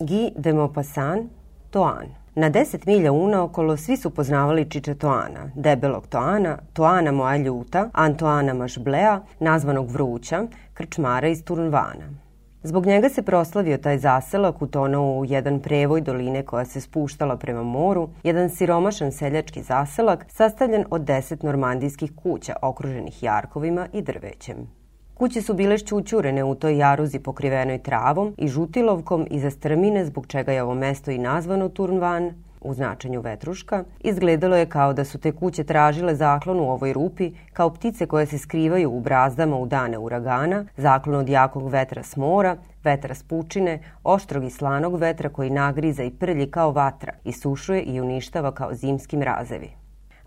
Guy de Maupassant, Toan. Na deset milja unaokolo svi su poznavali Čiče Toana, debelog Toana, Toana moja ljuta, Antoana Mašblea, nazvanog Vruća, krčmara iz Turnvana. Zbog njega se proslavio taj zaselak utonuo u jedan prevoj doline koja se spuštala prema moru, jedan siromašan seljački zaselak sastavljen od deset normandijskih kuća okruženih jarkovima i drvećem. Kuće su bile šćućurene u toj jaruzi pokrivenoj travom i žutilovkom iza strmine zbog čega je ovo mesto i nazvano Turnvan, u značenju vetruška, izgledalo je kao da su te kuće tražile zaklon u ovoj rupi, kao ptice koje se skrivaju u brazdama u dane uragana, zaklon od jakog vetra s mora, vetra s pučine, oštrog i slanog vetra koji nagriza i prlji kao vatra, i sušuje i uništava kao zimski mrazevi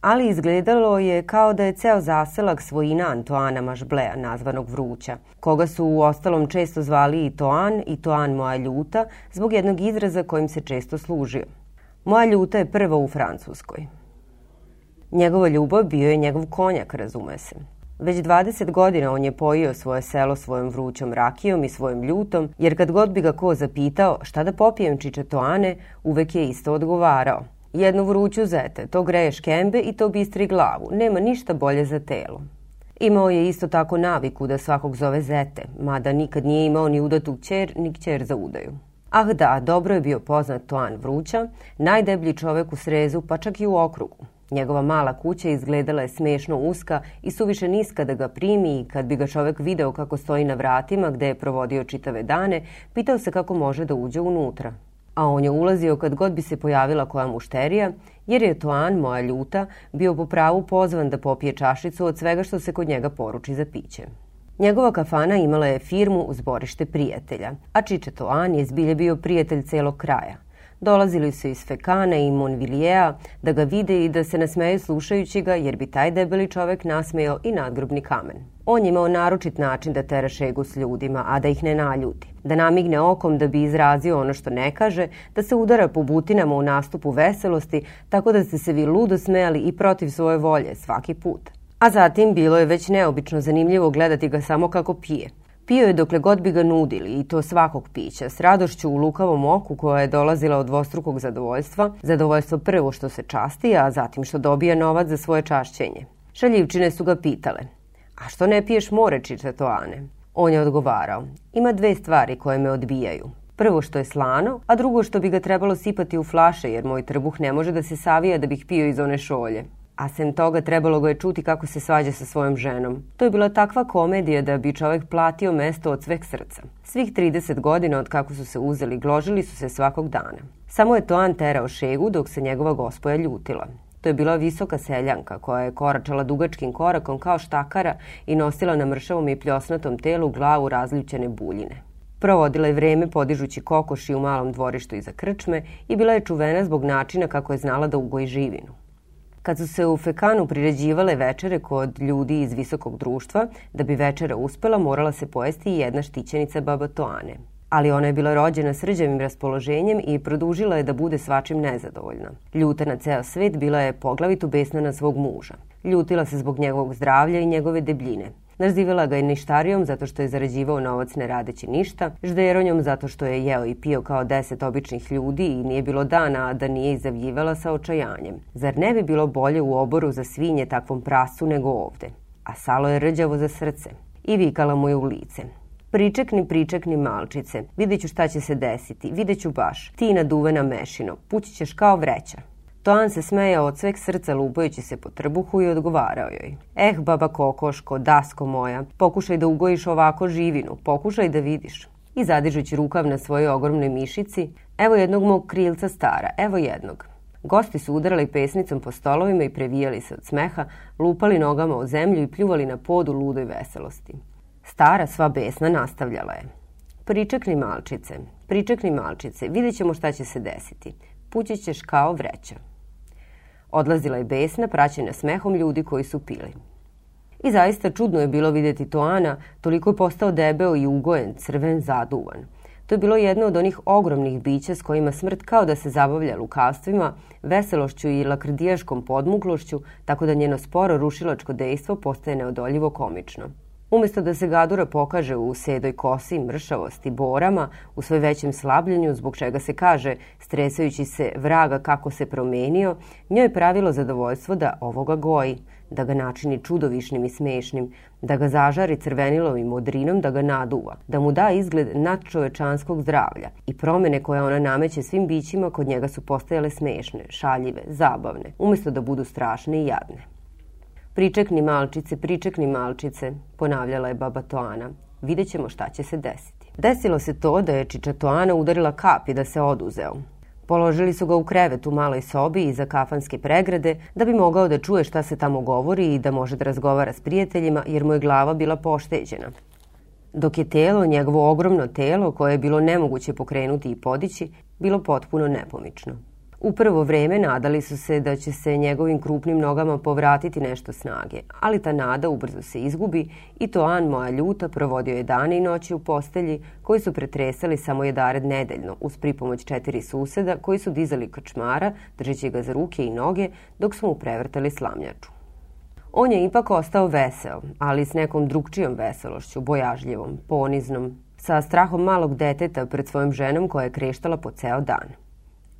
ali izgledalo je kao da je ceo zaselak svojina Antoana Mažblea, nazvanog Vruća, koga su u ostalom često zvali i Toan i Toan moja ljuta zbog jednog izraza kojim se često služio. Moja ljuta je prva u Francuskoj. Njegova ljubav bio je njegov konjak, razume se. Već 20 godina on je pojio svoje selo svojom vrućom rakijom i svojim ljutom, jer kad god bi ga ko zapitao šta da popijem Toane, uvek je isto odgovarao – Jednu vruću zete, to greješ kembe i to bistri glavu, nema ništa bolje za telo. Imao je isto tako naviku da svakog zove zete, mada nikad nije imao ni udatu kćer, ni kćer za udaju. Ah da, dobro je bio poznat Toan Vruća, najdeblji čovek u srezu, pa čak i u okrugu. Njegova mala kuća izgledala je smešno uska i suviše niska da ga primi i kad bi ga čovek video kako stoji na vratima gde je provodio čitave dane, pitao se kako može da uđe unutra a on je ulazio kad god bi se pojavila koja mušterija, jer je Toan, moja ljuta, bio po pravu pozvan da popije čašicu od svega što se kod njega poruči za piće. Njegova kafana imala je firmu u zborište prijatelja, a Čiče Toan je zbilje bio prijatelj celog kraja – Dolazili su iz Fekana i Monvilijeja da ga vide i da se nasmeju slušajući ga jer bi taj debeli čovek nasmejao i nadgrobni kamen. On je imao naročit način da tera šegu s ljudima, a da ih ne naljuti. Da namigne okom da bi izrazio ono što ne kaže, da se udara po butinama u nastupu veselosti, tako da ste se vi ludo smejali i protiv svoje volje svaki put. A zatim bilo je već neobično zanimljivo gledati ga samo kako pije – Pio je dokle god bi ga nudili i to svakog pića, s radošću u lukavom oku koja je dolazila od dvostrukog zadovoljstva, zadovoljstvo prvo što se časti, a zatim što dobija novac za svoje čašćenje. Šaljivčine su ga pitale, a što ne piješ more čičatoane? On je odgovarao, ima dve stvari koje me odbijaju. Prvo što je slano, a drugo što bi ga trebalo sipati u flaše jer moj trbuh ne može da se savija da bih pio iz one šolje a sem toga trebalo ga je čuti kako se svađa sa svojom ženom. To je bila takva komedija da bi čovek platio mesto od sveg srca. Svih 30 godina od kako su se uzeli gložili su se svakog dana. Samo je Toan terao šegu dok se njegova gospoja ljutila. To je bila visoka seljanka koja je koračala dugačkim korakom kao štakara i nosila na mršavom i pljosnatom telu glavu razljućene buljine. Provodila je vreme podižući kokoši u malom dvorištu iza krčme i bila je čuvena zbog načina kako je znala da ugoji živinu. Kad su se u Fekanu priređivale večere kod ljudi iz visokog društva, da bi večera uspela morala se pojesti i jedna štićenica baba Toane. Ali ona je bila rođena srđavim raspoloženjem i produžila je da bude svačim nezadovoljna. Ljuta na ceo svet bila je poglavito besna na svog muža. Ljutila se zbog njegovog zdravlja i njegove debljine – Nazivala ga je ništarijom zato što je zarađivao novac ne radeći ništa, žderonjom zato što je jeo i pio kao deset običnih ljudi i nije bilo dana da nije izavljivala sa očajanjem. Zar ne bi bilo bolje u oboru za svinje takvom prasu nego ovde? A salo je rđavo za srce i vikala mu je u lice. Pričekni, pričekni malčice, Videću šta će se desiti, Videću baš, ti naduvena mešino, pući ćeš kao vreća. Stojan se smejao od sveg srca lupajući se po trbuhu i odgovarao joj. Eh, baba kokoško, dasko moja, pokušaj da ugojiš ovako živinu, pokušaj da vidiš. I zadižući rukav na svojoj ogromnoj mišici, evo jednog mog krilca stara, evo jednog. Gosti su udarali pesnicom po stolovima i previjali se od smeha, lupali nogama o zemlju i pljuvali na pod u ludoj veselosti. Stara sva besna nastavljala je. Pričekni malčice, pričekni malčice, vidjet ćemo šta će se desiti. Pući ćeš kao vreća. Odlazila je besna, praćena smehom ljudi koji su pili. I zaista čudno je bilo videti Toana, toliko je postao debeo i ugojen, crven, zaduvan. To je bilo jedno od onih ogromnih bića s kojima smrt kao da se zabavlja lukavstvima, veselošću i lakrdijaškom podmuklošću, tako da njeno sporo rušilačko dejstvo postaje neodoljivo komično. Umesto da se gadura pokaže u sedoj kosi, mršavosti, borama, u sve većem slabljenju, zbog čega se kaže, stresajući se vraga kako se promenio, njoj je pravilo zadovoljstvo da ovoga goji, da ga načini čudovišnim i smešnim, da ga zažari crvenilom i modrinom, da ga naduva, da mu da izgled nadčovečanskog zdravlja. I promene koje ona nameće svim bićima kod njega su postajale smešne, šaljive, zabavne, umesto da budu strašne i jadne. Pričekni malčice, pričekni malčice, ponavljala je baba Toana. Videćemo šta će se desiti. Desilo se to da je Čiča Toana udarila kap i da se oduzeo. Položili su ga u krevet u maloj sobi iza kafanske pregrade da bi mogao da čuje šta se tamo govori i da može da razgovara s prijateljima jer mu je glava bila pošteđena. Dok je telo, njegovo ogromno telo koje je bilo nemoguće pokrenuti i podići, bilo potpuno nepomično. U prvo vreme nadali su se da će se njegovim krupnim nogama povratiti nešto snage, ali ta nada ubrzo se izgubi i to An Moja Ljuta provodio je dane i noći u postelji koji su pretresali samo jedared nedeljno uz pripomoć četiri suseda koji su dizali kačmara, držeći ga za ruke i noge dok su mu prevrtali slamljaču. On je ipak ostao veseo, ali s nekom drugčijom veselošću, bojažljivom, poniznom, sa strahom malog deteta pred svojom ženom koja je kreštala po ceo dan –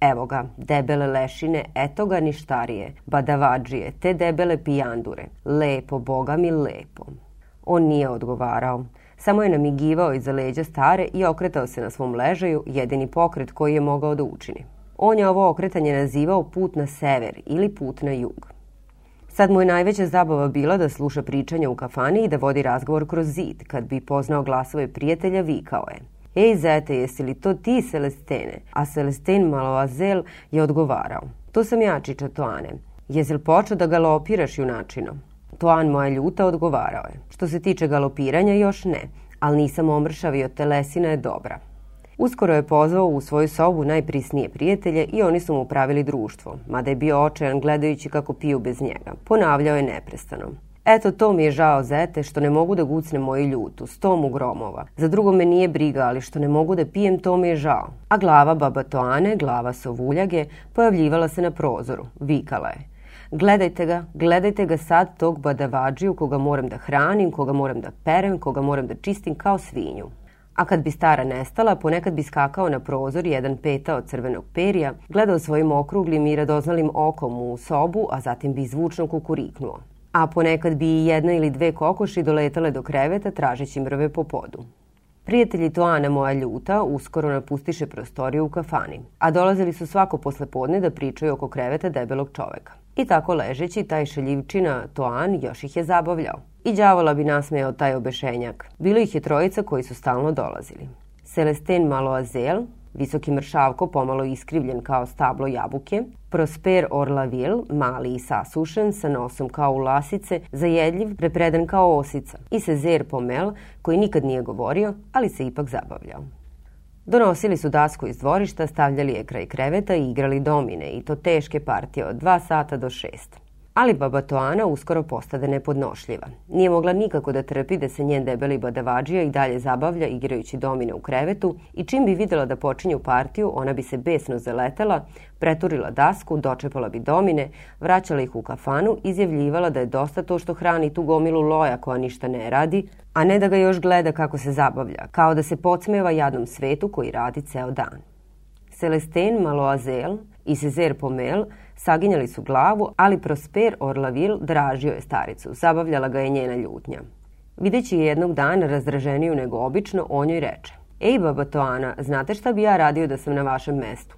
Evo ga, debele lešine, eto ga ništarije, badavadžije, te debele pijandure. Lepo, boga mi, lepo. On nije odgovarao. Samo je namigivao iza leđa stare i okretao se na svom ležaju, jedini pokret koji je mogao da učini. On je ovo okretanje nazivao put na sever ili put na jug. Sad mu je najveća zabava bila da sluša pričanja u kafani i da vodi razgovor kroz zid. Kad bi poznao glasove prijatelja, vikao je – Ej, zete, jesi li to ti, Celestene? A Celestin Maloazel je odgovarao. To sam ja, Čiča Toane. Jesi li počeo da galopiraš junačino? Toan moja ljuta odgovarao je. Što se tiče galopiranja, još ne, ali nisam omršavio, telesina je dobra. Uskoro je pozvao u svoju sobu najprisnije prijatelje i oni su mu pravili društvo, mada je bio očajan gledajući kako piju bez njega. Ponavljao je neprestano. Eto, to mi je žao zete što ne mogu da gucnem moju ljutu, s tomu gromova. Za drugo me nije briga, ali što ne mogu da pijem, to mi je žao. A glava baba Toane, glava sovuljage, pojavljivala se na prozoru. Vikala je. Gledajte ga, gledajte ga sad tog badavadžiju koga moram da hranim, koga moram da perem, koga moram da čistim kao svinju. A kad bi stara nestala, ponekad bi skakao na prozor jedan peta od crvenog perija, gledao svojim okruglim i radoznalim okom u sobu, a zatim bi zvučno kukuriknuo a ponekad bi i jedna ili dve kokoši doletale do kreveta tražeći mrve po podu. Prijatelji Toana moja ljuta uskoro napustiše prostoriju u kafani, a dolazili su svako posle podne da pričaju oko kreveta debelog čoveka. I tako ležeći, taj šeljivčina Toan još ih je zabavljao. I đavola bi nasmejao taj obešenjak. Bilo ih je trojica koji su stalno dolazili. Celestin Maloazel, Visoki mršavko, pomalo iskrivljen kao stablo jabuke, Prosper Orlaville, mali i sasušen, sa nosom kao ulasice, zajedljiv, prepredan kao osica, i Sezer Pomel, koji nikad nije govorio, ali se ipak zabavljao. Donosili su dasku iz dvorišta, stavljali je kraj kreveta i igrali domine, i to teške partije od dva sata do šest. Ali baba Toana uskoro postade nepodnošljiva. Nije mogla nikako da trpi da se njen debeli badavađija i dalje zabavlja igrajući domine u krevetu i čim bi videla da počinju partiju, ona bi se besno zaletala, preturila dasku, dočepala bi domine, vraćala ih u kafanu, izjavljivala da je dosta to što hrani tu gomilu loja koja ništa ne radi, a ne da ga još gleda kako se zabavlja, kao da se podsmeva jadnom svetu koji radi ceo dan. Celestin Maloazel i Cezer Pomel – Saginjali su glavu, ali Prosper Orlavil dražio je staricu, zabavljala ga je njena ljutnja. Videći je jednog dana razdraženiju nego obično, on joj reče Ej, baba Toana, znate šta bi ja radio da sam na vašem mestu?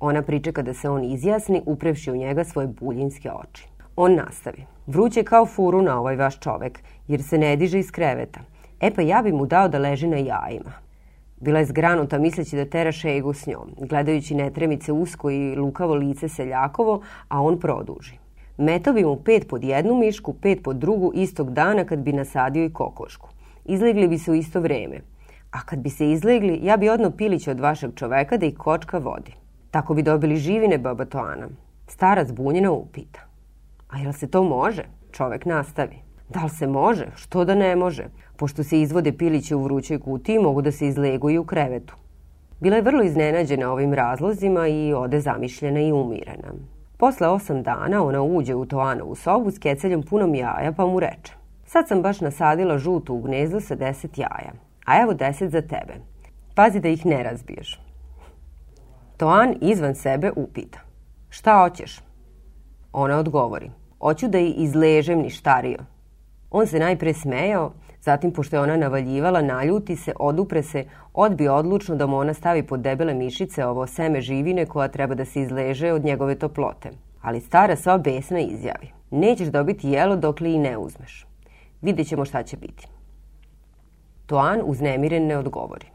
Ona priče kada se on izjasni, uprevši u njega svoje buljinske oči. On nastavi. Vruće kao furu na ovaj vaš čovek, jer se ne diže iz kreveta. E pa ja bi mu dao da leži na jajima. Bila je zgranuta misleći da tera šegu s njom, gledajući netremice usko i lukavo lice seljakovo, a on produži. Metao bi mu pet pod jednu mišku, pet pod drugu istog dana kad bi nasadio i kokošku. Izlegli bi se u isto vreme. A kad bi se izlegli, ja bi odno pilić od vašeg čoveka da ih kočka vodi. Tako bi dobili živine baba Toana. Stara zbunjena upita. A jel se to može? Čovek nastavi. Da li se može? Što da ne može? Pošto se izvode piliće u vrućoj kutiji, mogu da se izleguju u krevetu. Bila je vrlo iznenađena ovim razlozima i ode zamišljena i umirena. Posle osam dana ona uđe u Toanovu sobu s keceljom punom jaja pa mu reče Sad sam baš nasadila žutu u gnezdo sa deset jaja, a evo deset za tebe. Pazi da ih ne razbiješ. Toan izvan sebe upita Šta hoćeš? Ona odgovori Hoću da ih izležem ništario. On se najpre smejao, zatim pošto je ona navaljivala, naljuti se, odupre se, odbio odlučno da mu ona stavi pod debele mišice ovo seme živine koja treba da se izleže od njegove toplote. Ali stara sva besna izjavi. Nećeš dobiti jelo dokle i ne uzmeš. Vidjet ćemo šta će biti. Toan uznemiren ne odgovori.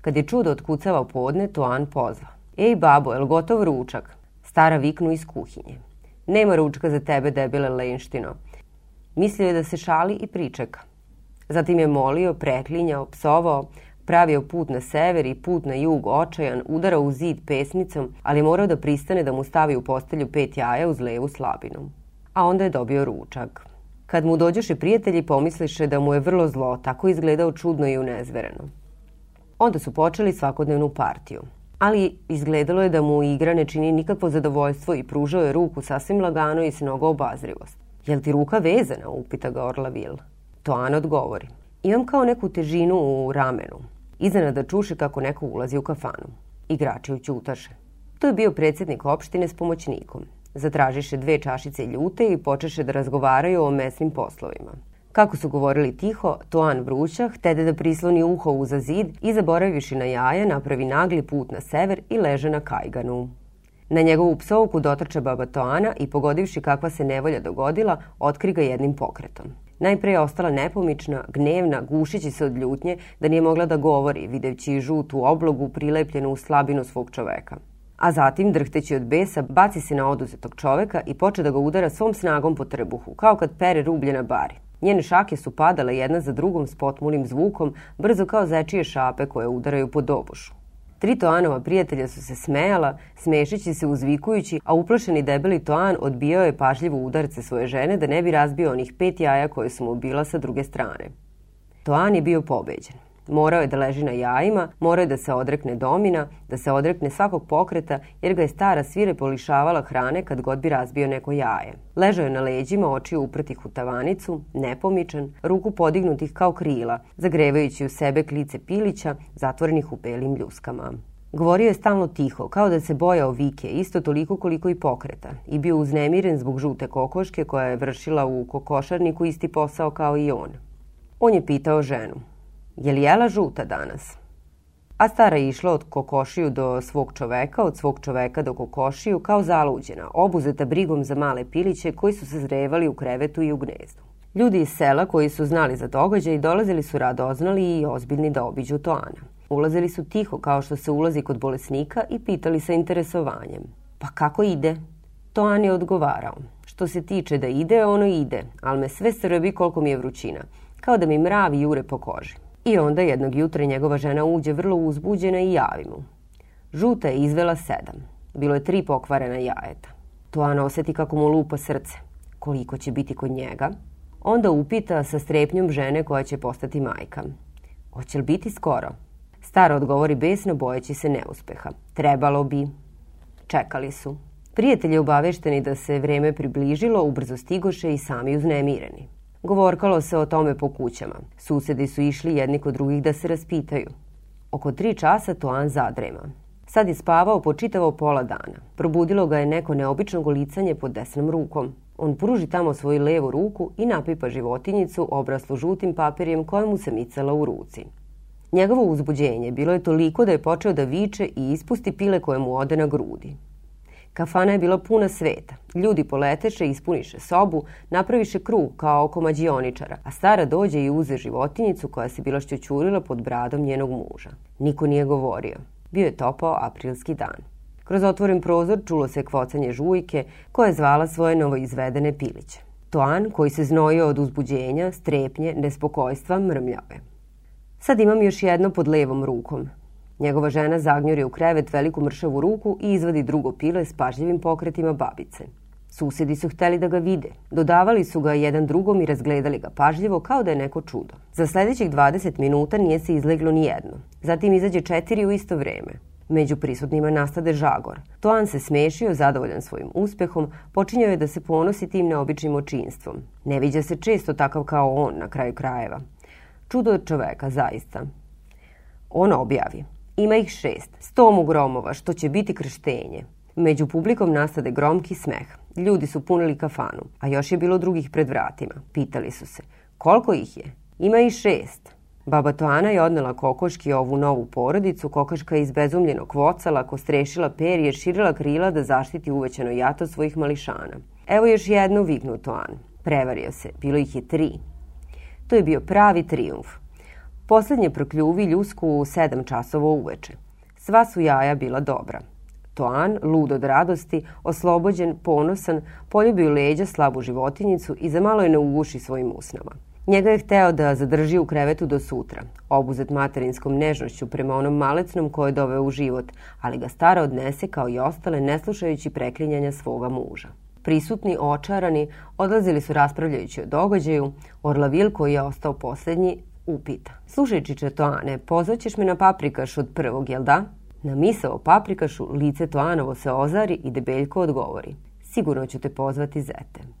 Kad je čudo otkucavao podne, Toan pozva. Ej babo, jel gotov ručak? Stara viknu iz kuhinje. Nema ručka za tebe, debile lenštino. Mislio je da se šali i pričeka. Zatim je molio, preklinjao, psovao, pravio put na sever i put na jug, očajan, udarao u zid pesnicom, ali morao da pristane da mu stavi u postelju pet jaja uz levu slabinu. A onda je dobio ručak. Kad mu dođeše prijatelji, pomisliše da mu je vrlo zlo, tako izgledao čudno i unezvereno. Onda su počeli svakodnevnu partiju. Ali izgledalo je da mu igra ne čini nikakvo zadovoljstvo i pružao je ruku sasvim lagano i s mnogo obazrivost jel ti ruka vezana, upita ga Orla Vil. Toan odgovori. Imam kao neku težinu u ramenu. Iznenada čuše kako neko ulazi u kafanu. Igrači ućutaše. To je bio predsednik opštine s pomoćnikom. Zatražiše dve čašice ljute i počeše da razgovaraju o mesnim poslovima. Kako su govorili tiho, Toan vruća htede da prisloni uho uza zid i zaboraviši na jaja napravi nagli put na sever i leže na kajganu. Na njegovu psovku dotrče baba Toana i pogodivši kakva se nevolja dogodila, otkri ga jednim pokretom. Najpre je ostala nepomična, gnevna, gušići se od ljutnje da nije mogla da govori, videći žutu oblogu prilepljenu u slabinu svog čoveka. A zatim, drhteći od besa, baci se na oduzetog čoveka i poče da ga udara svom snagom po trbuhu, kao kad pere rublje na bari. Njene šake su padale jedna za drugom s potmulim zvukom, brzo kao zečije šape koje udaraju po dobošu. Tri Toanova prijatelja su se smejala, smešeći se uzvikujući, a uplašeni debeli Toan odbijao je pažljivo udarce svoje žene da ne bi razbio onih pet jaja koje su mu bila sa druge strane. Toan je bio pobeđen. Morao je da leži na jajima, morao je da se odrekne domina, da se odrekne svakog pokreta, jer ga je stara svire polišavala hrane kad god bi razbio neko jaje. Ležao je na leđima, oči uprtih u tavanicu, nepomičan, ruku podignutih kao krila, zagrevajući u sebe klice pilića, zatvorenih u belim ljuskama. Govorio je stalno tiho, kao da se bojao vike, isto toliko koliko i pokreta, i bio uznemiren zbog žute kokoške koja je vršila u kokošarniku isti posao kao i on. On je pitao ženu, Je li jela žuta danas? A stara je išla od kokošiju do svog čoveka, od svog čoveka do kokošiju, kao zaluđena, obuzeta brigom za male piliće koji su se zrevali u krevetu i u gnezdu. Ljudi iz sela koji su znali za događaj dolazili su radoznali i ozbiljni da obiđu Toana. Ulazili su tiho kao što se ulazi kod bolesnika i pitali sa interesovanjem. Pa kako ide? Toan je odgovarao. Što se tiče da ide, ono ide, ali me sve srbi koliko mi je vrućina, kao da mi mravi jure po koži. I onda jednog jutra njegova žena uđe vrlo uzbuđena i javi mu. Žuta je izvela sedam. Bilo je tri pokvarena jajeta. Toana oseti kako mu lupa srce. Koliko će biti kod njega? Onda upita sa strepnjom žene koja će postati majka. Hoće li biti skoro? Stara odgovori besno bojeći se neuspeha. Trebalo bi. Čekali su. Prijatelji obavešteni da se vreme približilo, ubrzo stigoše i sami uznemireni. Govorkalo se o tome po kućama. Susedi su išli jedni kod drugih da se raspitaju. Oko tri časa Toan zadrema. Sad je spavao po čitavo pola dana. Probudilo ga je neko neobično golicanje pod desnom rukom. On pruži tamo svoju levu ruku i napipa životinjicu obraslu žutim papirjem koja mu se micala u ruci. Njegovo uzbuđenje bilo je toliko da je počeo da viče i ispusti pile koje mu ode na grudi. Kafana je bila puna sveta. Ljudi poleteše, ispuniše sobu, napraviše krug kao oko mađioničara, a stara dođe i uze životinjicu koja se bila šćućurila pod bradom njenog muža. Niko nije govorio. Bio je topao aprilski dan. Kroz otvoren prozor čulo se kvocanje žujke koja je zvala svoje novoizvedene piliće. Toan, koji se znojio od uzbuđenja, strepnje, nespokojstva, mrmljao je. Sad imam još jedno pod levom rukom, Njegova žena zagnjuri u krevet veliku mršavu ruku i izvadi drugo pile s pažljivim pokretima babice. Susedi su hteli da ga vide. Dodavali su ga jedan drugom i razgledali ga pažljivo kao da je neko čudo. Za sledećih 20 minuta nije se izleglo ni jedno. Zatim izađe četiri u isto vreme. Među prisutnima nastade žagor. Toan se smešio, zadovoljan svojim uspehom, počinjao je da se ponosi tim neobičnim očinstvom. Ne viđa se često takav kao on na kraju krajeva. Čudo od čoveka, zaista. On objavi. Ima ih šest, stomu gromova, što će biti krštenje. Među publikom nastade gromki smeh. Ljudi su punili kafanu, a još je bilo drugih pred vratima. Pitali su se, koliko ih je? Ima ih šest. Baba Toana je odnela kokoški ovu novu porodicu, kokoška je iz bezumljenog vocala, kostrešila perje, širila krila da zaštiti uvećano jato svojih mališana. Evo još jedno viknu Toan. Prevario se, bilo ih je tri. To je bio pravi trijumf. Poslednje prokljuvi ljusku u sedam časova uveče. Sva su jaja bila dobra. Toan, lud od radosti, oslobođen, ponosan, poljubio leđa slabu životinjicu i za malo je ne uguši svojim usnama. Njega je hteo da zadrži u krevetu do sutra, obuzet materinskom nežnošću prema onom malecnom koje je doveo u život, ali ga stara odnese kao i ostale neslušajući preklinjanja svoga muža. Prisutni, očarani, odlazili su raspravljajući o događaju, Orlavil koji je ostao poslednji upita. Slušaj, Čiče Toane, pozvaćeš me na paprikaš od prvog, jel da? Na misao paprikašu lice Toanovo se ozari i debeljko odgovori. Sigurno ću te pozvati zete.